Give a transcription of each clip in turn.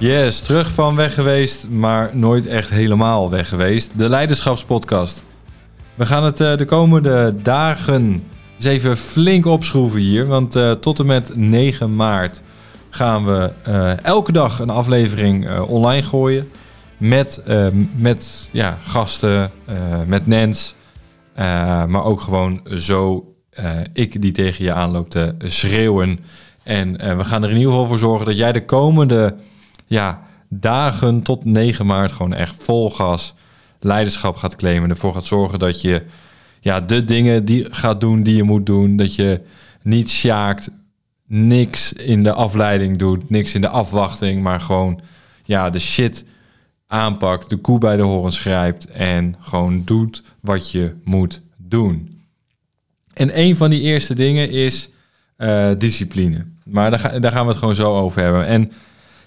Yes, terug van weg geweest, maar nooit echt helemaal weg geweest. De Leiderschapspodcast. We gaan het uh, de komende dagen eens even flink opschroeven hier. Want uh, tot en met 9 maart gaan we uh, elke dag een aflevering online gooien. Met, met ja, gasten, met Nens. maar ook gewoon zo ik die tegen je aanloop te schreeuwen. En we gaan er in ieder geval voor zorgen dat jij de komende ja, dagen tot 9 maart gewoon echt vol gas leiderschap gaat claimen. Ervoor gaat zorgen dat je ja, de dingen die gaat doen die je moet doen. Dat je niet sjaakt, niks in de afleiding doet, niks in de afwachting, maar gewoon ja, de shit aanpakt, de koe bij de horens grijpt en gewoon doet wat je moet doen. En een van die eerste dingen is uh, discipline. Maar daar, daar gaan we het gewoon zo over hebben. En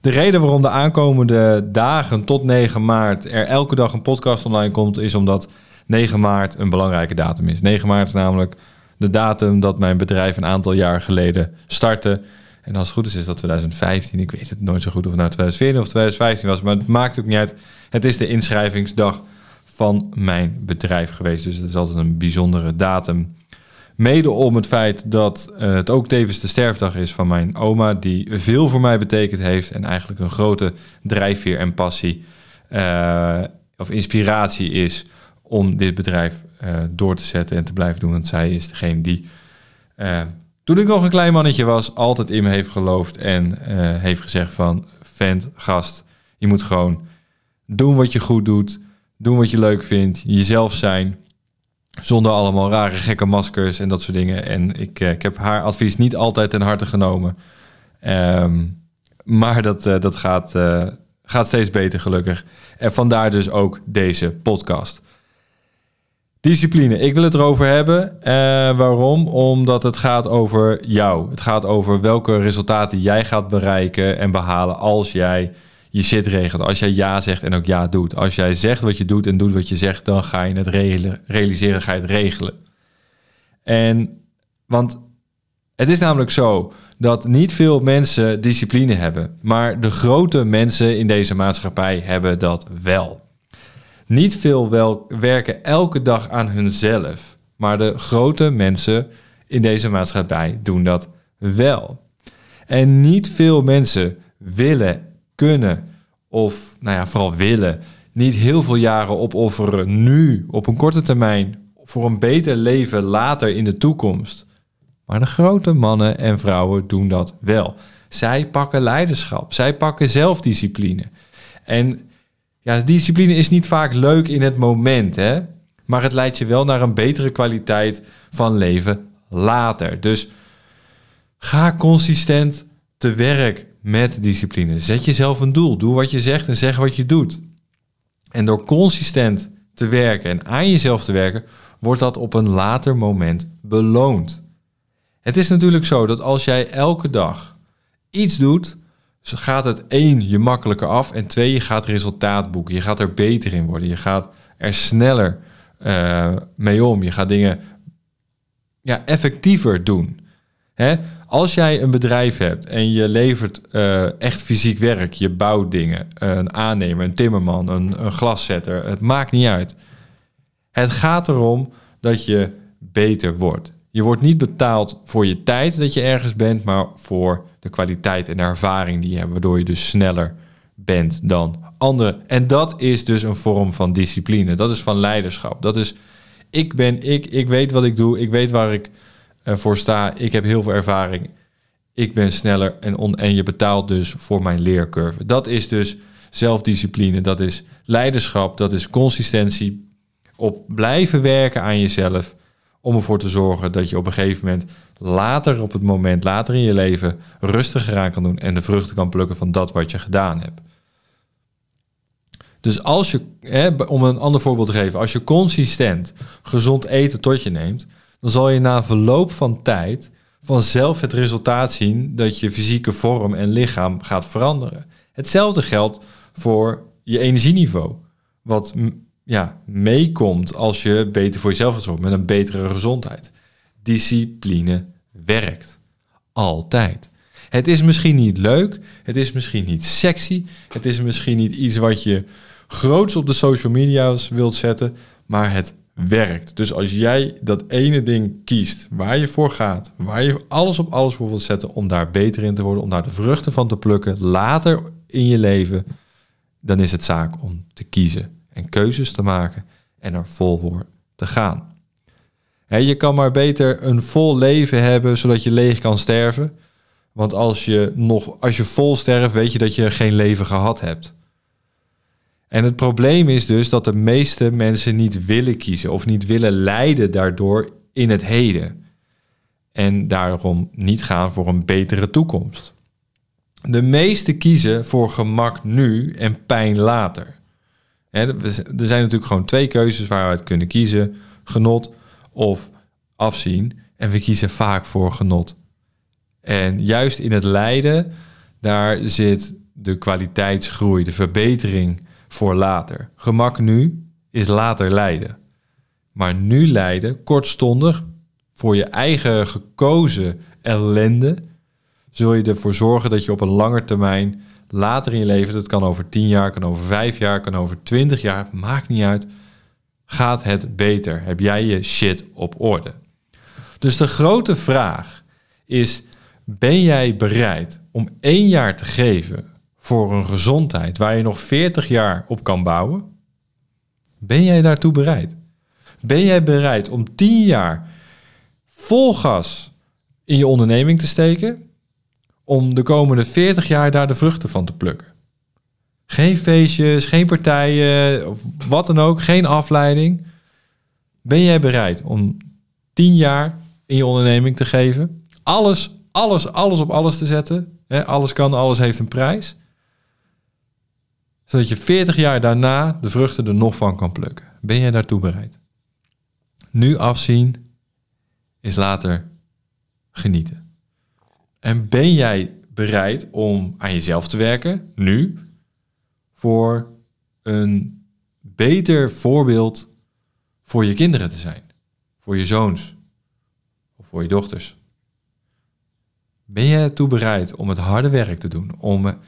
de reden waarom de aankomende dagen tot 9 maart er elke dag een podcast online komt, is omdat 9 maart een belangrijke datum is. 9 maart is namelijk de datum dat mijn bedrijf een aantal jaar geleden startte. En als het goed is, is dat 2015. Ik weet het nooit zo goed of het nou 2014 of 2015 was, maar het maakt ook niet uit. Het is de inschrijvingsdag van mijn bedrijf geweest. Dus het is altijd een bijzondere datum. Mede om het feit dat uh, het ook tevens de sterfdag is van mijn oma, die veel voor mij betekend heeft en eigenlijk een grote drijfveer en passie uh, of inspiratie is om dit bedrijf uh, door te zetten en te blijven doen. Want zij is degene die, toen ik nog een klein mannetje was, altijd in me heeft geloofd en heeft gezegd van, vent, gast, je moet gewoon doen wat je goed doet, doen wat je leuk vindt, jezelf zijn. Zonder allemaal rare gekke maskers en dat soort dingen. En ik, eh, ik heb haar advies niet altijd ten harte genomen. Ehm, maar dat, uh, dat gaat, uh, gaat steeds beter, gelukkig. En vandaar dus ook deze podcast. Discipline. Ik wil het erover hebben. waarom? Omdat het gaat over jou. Het gaat over welke resultaten jij gaat bereiken en behalen als jij je zit regelt. Als jij ja zegt en ook ja doet. Als jij zegt wat je doet en doet wat je zegt, dan ga je het realiseren, ga je het regelen. En want het is namelijk zo dat niet veel mensen discipline hebben, maar de grote mensen in deze maatschappij hebben dat wel. Niet veel wel werken elke dag aan hunzelf, maar de grote mensen in deze maatschappij doen dat wel. En niet veel mensen willen kunnen of nou ja, vooral willen niet heel veel jaren opofferen nu op een korte termijn voor een beter leven later in de toekomst. Maar de grote mannen en vrouwen doen dat wel. Zij pakken leiderschap, zij pakken zelfdiscipline. En ja, discipline is niet vaak leuk in het moment, hè? maar het leidt je wel naar een betere kwaliteit van leven later. Dus ga consistent te werk met discipline. Zet jezelf een doel. Doe wat je zegt en zeg wat je doet. En door consistent te werken en aan jezelf te werken, wordt dat op een later moment beloond. Het is natuurlijk zo dat als jij elke dag iets doet, gaat het één je makkelijker af en twee je gaat resultaat boeken. Je gaat er beter in worden. Je gaat er sneller uh, mee om. Je gaat dingen ja, effectiever doen. Hè? Als jij een bedrijf hebt en je levert uh, echt fysiek werk, je bouwt dingen, een aannemer, een timmerman, een, een glaszetter, het maakt niet uit. Het gaat erom dat je beter wordt. Je wordt niet betaald voor je tijd dat je ergens bent, maar voor de kwaliteit en de ervaring die je hebt, waardoor je dus sneller bent dan anderen. En dat is dus een vorm van discipline. Dat is van leiderschap. Dat is ik ben ik, ik weet wat ik doe, ik weet waar ik voor sta. Ik heb heel veel ervaring. Ik ben sneller en, je betaalt dus voor mijn leercurve. Dat is dus zelfdiscipline, dat is leiderschap, dat is consistentie. Op blijven werken aan jezelf om ervoor te zorgen dat je op een gegeven moment later op het moment, later in je leven, rustiger aan kan doen en de vruchten kan plukken van dat wat je gedaan hebt. Dus als je, hè, om een ander voorbeeld te geven, als je consistent gezond eten tot je neemt, dan zal je na verloop van tijd vanzelf het resultaat zien dat je fysieke vorm en lichaam gaat veranderen. Hetzelfde geldt voor je energieniveau. Wat ja, meekomt als je beter voor jezelf zorgen met een betere gezondheid. Discipline werkt. Altijd. Het is misschien niet leuk, het is misschien niet sexy, het is misschien niet iets wat je groots op de social media's wilt zetten, maar het werkt. Dus als jij dat ene ding kiest waar je voor gaat, waar je alles op alles voor wilt zetten om daar beter in te worden, om daar de vruchten van te plukken later in je leven, dan is het zaak om te kiezen en keuzes te maken en er vol voor te gaan. je kan maar beter een vol leven hebben zodat je leeg kan sterven. Want als je, nog, als je vol sterft, weet je dat je geen leven gehad hebt. En het probleem is dus dat de meeste mensen niet willen kiezen of niet willen lijden daardoor in het heden. En daarom niet gaan voor een betere toekomst. De meeste kiezen voor gemak nu en pijn later. er zijn natuurlijk gewoon twee keuzes waar we uit kunnen kiezen: genot of afzien. En we kiezen vaak voor genot. En juist in het lijden, daar zit de kwaliteitsgroei, de verbetering voor later. Gemak nu is later lijden. Maar nu lijden, kortstondig, voor je eigen gekozen ellende, zul je ervoor zorgen dat je op een lange termijn, later in je leven, dat kan over 10 jaar, kan over 5 jaar, kan over 20 jaar, maakt niet uit, gaat het beter? Heb jij je shit op orde? Dus de grote vraag is, ben jij bereid om één jaar te geven voor een gezondheid waar je nog 40 jaar op kan bouwen? Ben jij daartoe bereid? Ben jij bereid om 10 jaar vol gas in je onderneming te steken om de komende 40 jaar daar de vruchten van te plukken? Geen feestjes, geen partijen, of wat dan ook, geen afleiding. Ben jij bereid om 10 jaar in je onderneming te geven? Alles, alles, alles op alles te zetten. alles kan, alles heeft een prijs zodat je 40 jaar daarna de vruchten er nog van kan plukken. Ben jij daartoe bereid? Nu afzien is later genieten. En ben jij bereid om aan jezelf te werken, nu, voor een beter voorbeeld voor je kinderen te zijn? Voor je zoons of voor je dochters? Ben jij ertoe bereid om het harde werk te doen, om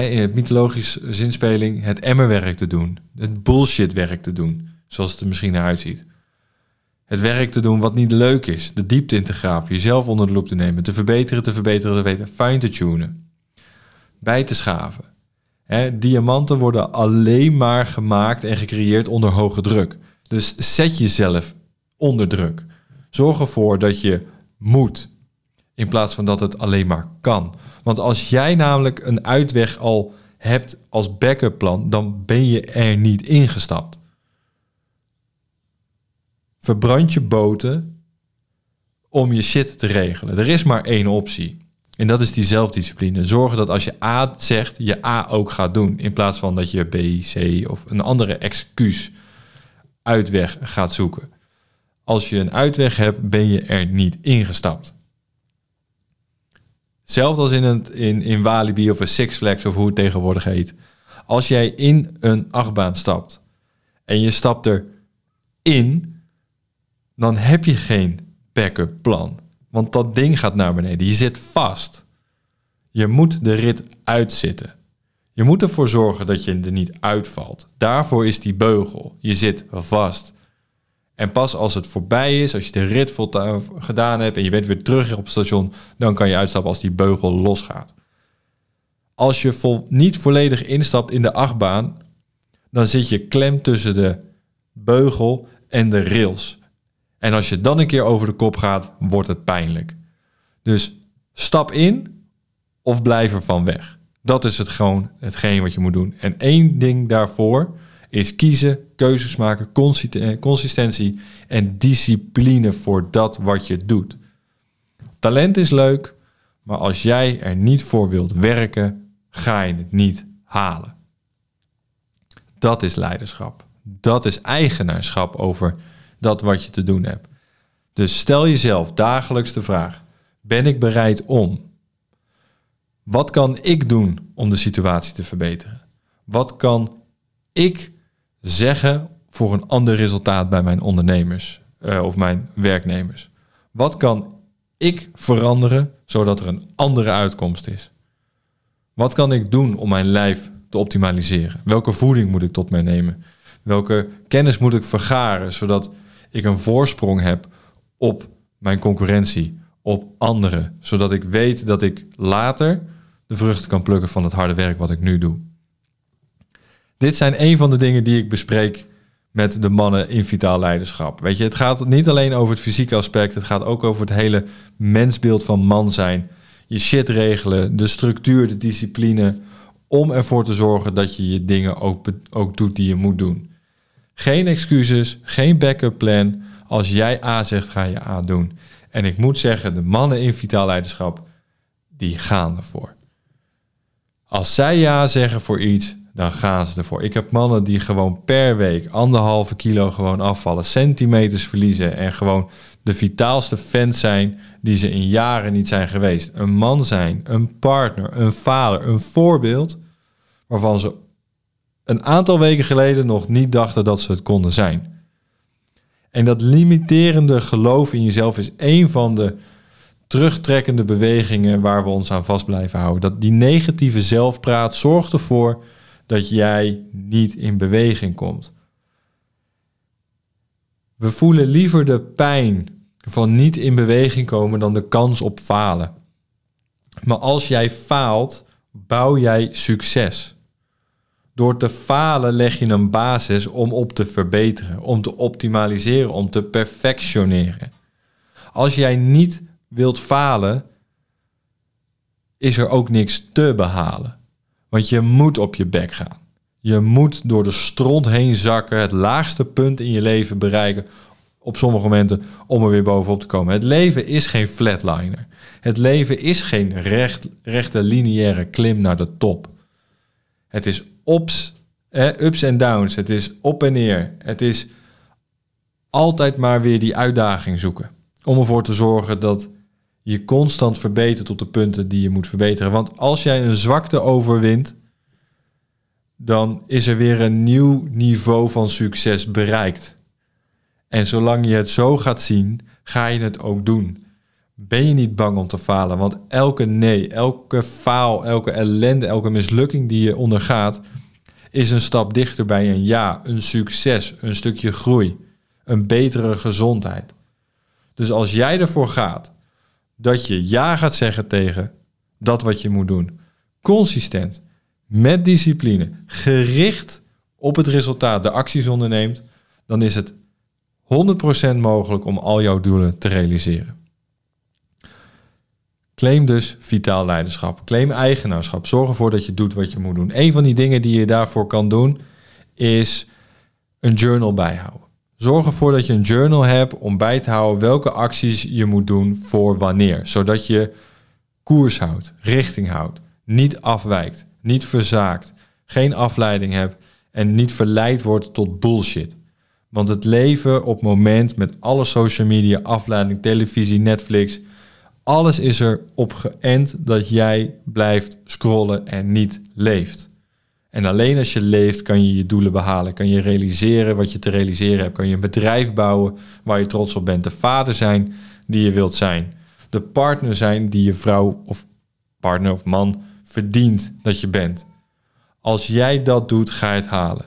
in het mythologisch zinspeling het emmerwerk te doen. Het bullshitwerk te doen, zoals het er misschien naar uitziet. Het werk te doen wat niet leuk is. De diepte in te graven, jezelf onder de loep te nemen, te verbeteren, te verbeteren, te weten, fine te tunen. Bij te schaven. diamanten worden alleen maar gemaakt en gecreëerd onder hoge druk. Dus zet jezelf onder druk. Zorg ervoor dat je moet, in plaats van dat het alleen maar kan. Want als jij namelijk een uitweg al hebt als backup plan, dan ben je er niet ingestapt. Verbrand je boten om je shit te regelen. Er is maar één optie. En dat is die zelfdiscipline. Zorgen dat als je A zegt, je A ook gaat doen. In plaats van dat je B, C of een andere excuus uitweg gaat zoeken. Als je een uitweg hebt, ben je er niet ingestapt. Zelfs als in, het, in, in Walibi of een Six Flags of hoe het tegenwoordig heet. Als jij in een achtbaan stapt en je stapt erin, dan heb je geen backup plan. Want dat ding gaat naar beneden. Je zit vast. Je moet de rit uitzitten. Je moet ervoor zorgen dat je er niet uitvalt. Daarvoor is die beugel. Je zit vast. En pas als het voorbij is, als je de rit gedaan hebt en je bent weer terug op het station, dan kan je uitstappen als die beugel losgaat. Als je vol, niet volledig instapt in de achtbaan, dan zit je klem tussen de beugel en de rails. En als je dan een keer over de kop gaat, wordt het pijnlijk. Dus stap in of blijf er van weg. Dat is het gewoon hetgeen wat je moet doen. En één ding daarvoor is kiezen, keuzes maken, eh, consistentie en discipline voor dat wat je doet. Talent is leuk, maar als jij er niet voor wilt werken, ga je het niet halen. Dat is leiderschap. Dat is eigenaarschap over dat wat je te doen hebt. Dus stel jezelf dagelijks de vraag: ben ik bereid om? Wat kan ik doen om de situatie te verbeteren? Wat kan ik zeggen voor een ander resultaat bij mijn ondernemers uh, of mijn werknemers? Wat kan ik veranderen zodat er een andere uitkomst is? Wat kan ik doen om mijn lijf te optimaliseren? Welke voeding moet ik tot mij nemen? Welke kennis moet ik vergaren zodat ik een voorsprong heb op mijn concurrentie, op anderen, zodat ik weet dat ik later de vruchten kan plukken van het harde werk wat ik nu doe. Dit zijn een van de dingen die ik bespreek met de mannen in vitaal leiderschap. Weet je, het gaat niet alleen over het fysieke aspect, het gaat ook over het hele mensbeeld van man zijn. Je shit regelen, de structuur, de discipline, om ervoor te zorgen dat je je dingen ook, ook doet die je moet doen. Geen excuses, geen backup plan. Als jij A zegt, ga je A doen. En ik moet zeggen, de mannen in vitaal leiderschap, die gaan ervoor. Als zij ja zeggen voor iets, dan gaan ze ervoor. Ik heb mannen die gewoon per week anderhalve kilo gewoon afvallen, centimeters verliezen en gewoon de vitaalste fans zijn die ze in jaren niet zijn geweest. Een man zijn, een partner, een vader, een voorbeeld waarvan ze een aantal weken geleden nog niet dachten dat ze het konden zijn. En dat limiterende geloof in jezelf is een van de terugtrekkende bewegingen waar we ons aan vast blijven houden. Dat die negatieve zelfpraat zorgt ervoor dat jij niet in beweging komt. We voelen liever de pijn van niet in beweging komen dan de kans op falen. Maar als jij faalt, bouw jij succes. Door te falen leg je een basis om op te verbeteren, om te optimaliseren, om te perfectioneren. Als jij niet wilt falen, is er ook niks te behalen. Want je moet op je bek gaan. Je moet door de stront heen zakken, het laagste punt in je leven bereiken op sommige momenten om er weer bovenop te komen. Het leven is geen flatliner. Het leven is geen recht, rechte lineaire klim naar de top. Het is ups, ups en downs. Het is op en neer. Het is altijd maar weer die uitdaging zoeken. Om ervoor te zorgen dat je constant verbetert op de punten die je moet verbeteren. Want als jij een zwakte overwint, dan is er weer een nieuw niveau van succes bereikt. En zolang je het zo gaat zien, ga je het ook doen. Ben je niet bang om te falen? Want elke nee, elke faal, elke ellende, elke mislukking die je ondergaat, is een stap dichter bij een ja, een succes, een stukje groei, een betere gezondheid. Dus als jij ervoor gaat dat je ja gaat zeggen tegen dat wat je moet doen, consistent, met discipline, gericht op het resultaat, de acties onderneemt, dan is het 100% mogelijk om al jouw doelen te realiseren. Claim dus vitaal leiderschap. Claim eigenaarschap. Zorg ervoor dat je doet wat je moet doen. Een van die dingen die je daarvoor kan doen is een journal bijhouden. Zorg ervoor dat je een journal hebt om bij te houden welke acties je moet doen voor wanneer. Zodat je koers houdt, richting houdt, niet afwijkt, niet verzaakt, geen afleiding hebt en niet verleid wordt tot bullshit. Want het leven op moment met alle social media, afleiding, televisie, Netflix, alles is er op geënt dat jij blijft scrollen en niet leeft. En alleen als je leeft kan je je doelen behalen. Kan je realiseren wat je te realiseren hebt. Kan je een bedrijf bouwen waar je trots op bent. De vader zijn die je wilt zijn. De partner zijn die je vrouw of partner of man verdient dat je bent. Als jij dat doet, ga je het halen.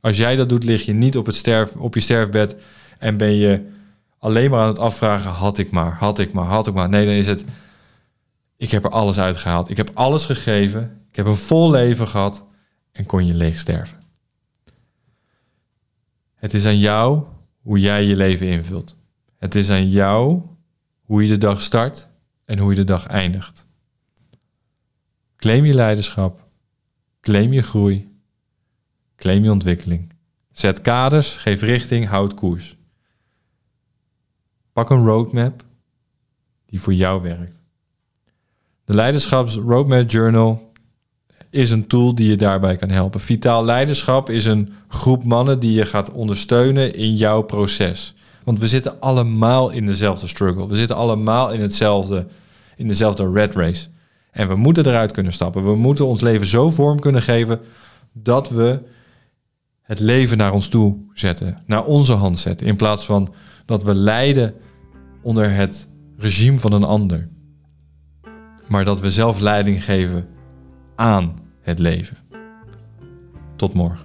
Als jij dat doet, lig je niet op, het sterf, op je sterfbed en ben je alleen maar aan het afvragen: had ik maar, had ik maar, had ik maar. Nee, dan is het: ik heb er alles uitgehaald. Ik heb alles gegeven. Ik heb een vol leven gehad en kon je leeg sterven. Het is aan jou hoe jij je leven invult. Het is aan jou hoe je de dag start en hoe je de dag eindigt. Claim je leiderschap, claim je groei, claim je ontwikkeling. Zet kaders, geef richting, houd koers. Pak een roadmap die voor jou werkt. De Leiderschaps Roadmap Journal is een tool die je daarbij kan helpen. Vitaal Leiderschap is een groep mannen die je gaat ondersteunen in jouw proces. Want we zitten allemaal in dezelfde struggle. We zitten allemaal in hetzelfde, in dezelfde red race. En we moeten eruit kunnen stappen. We moeten ons leven zo vorm kunnen geven dat we het leven naar ons toe zetten, naar onze hand zetten. In plaats van dat we lijden onder het regime van een ander. Maar dat we zelf leiding geven aan het leven. Tot morgen.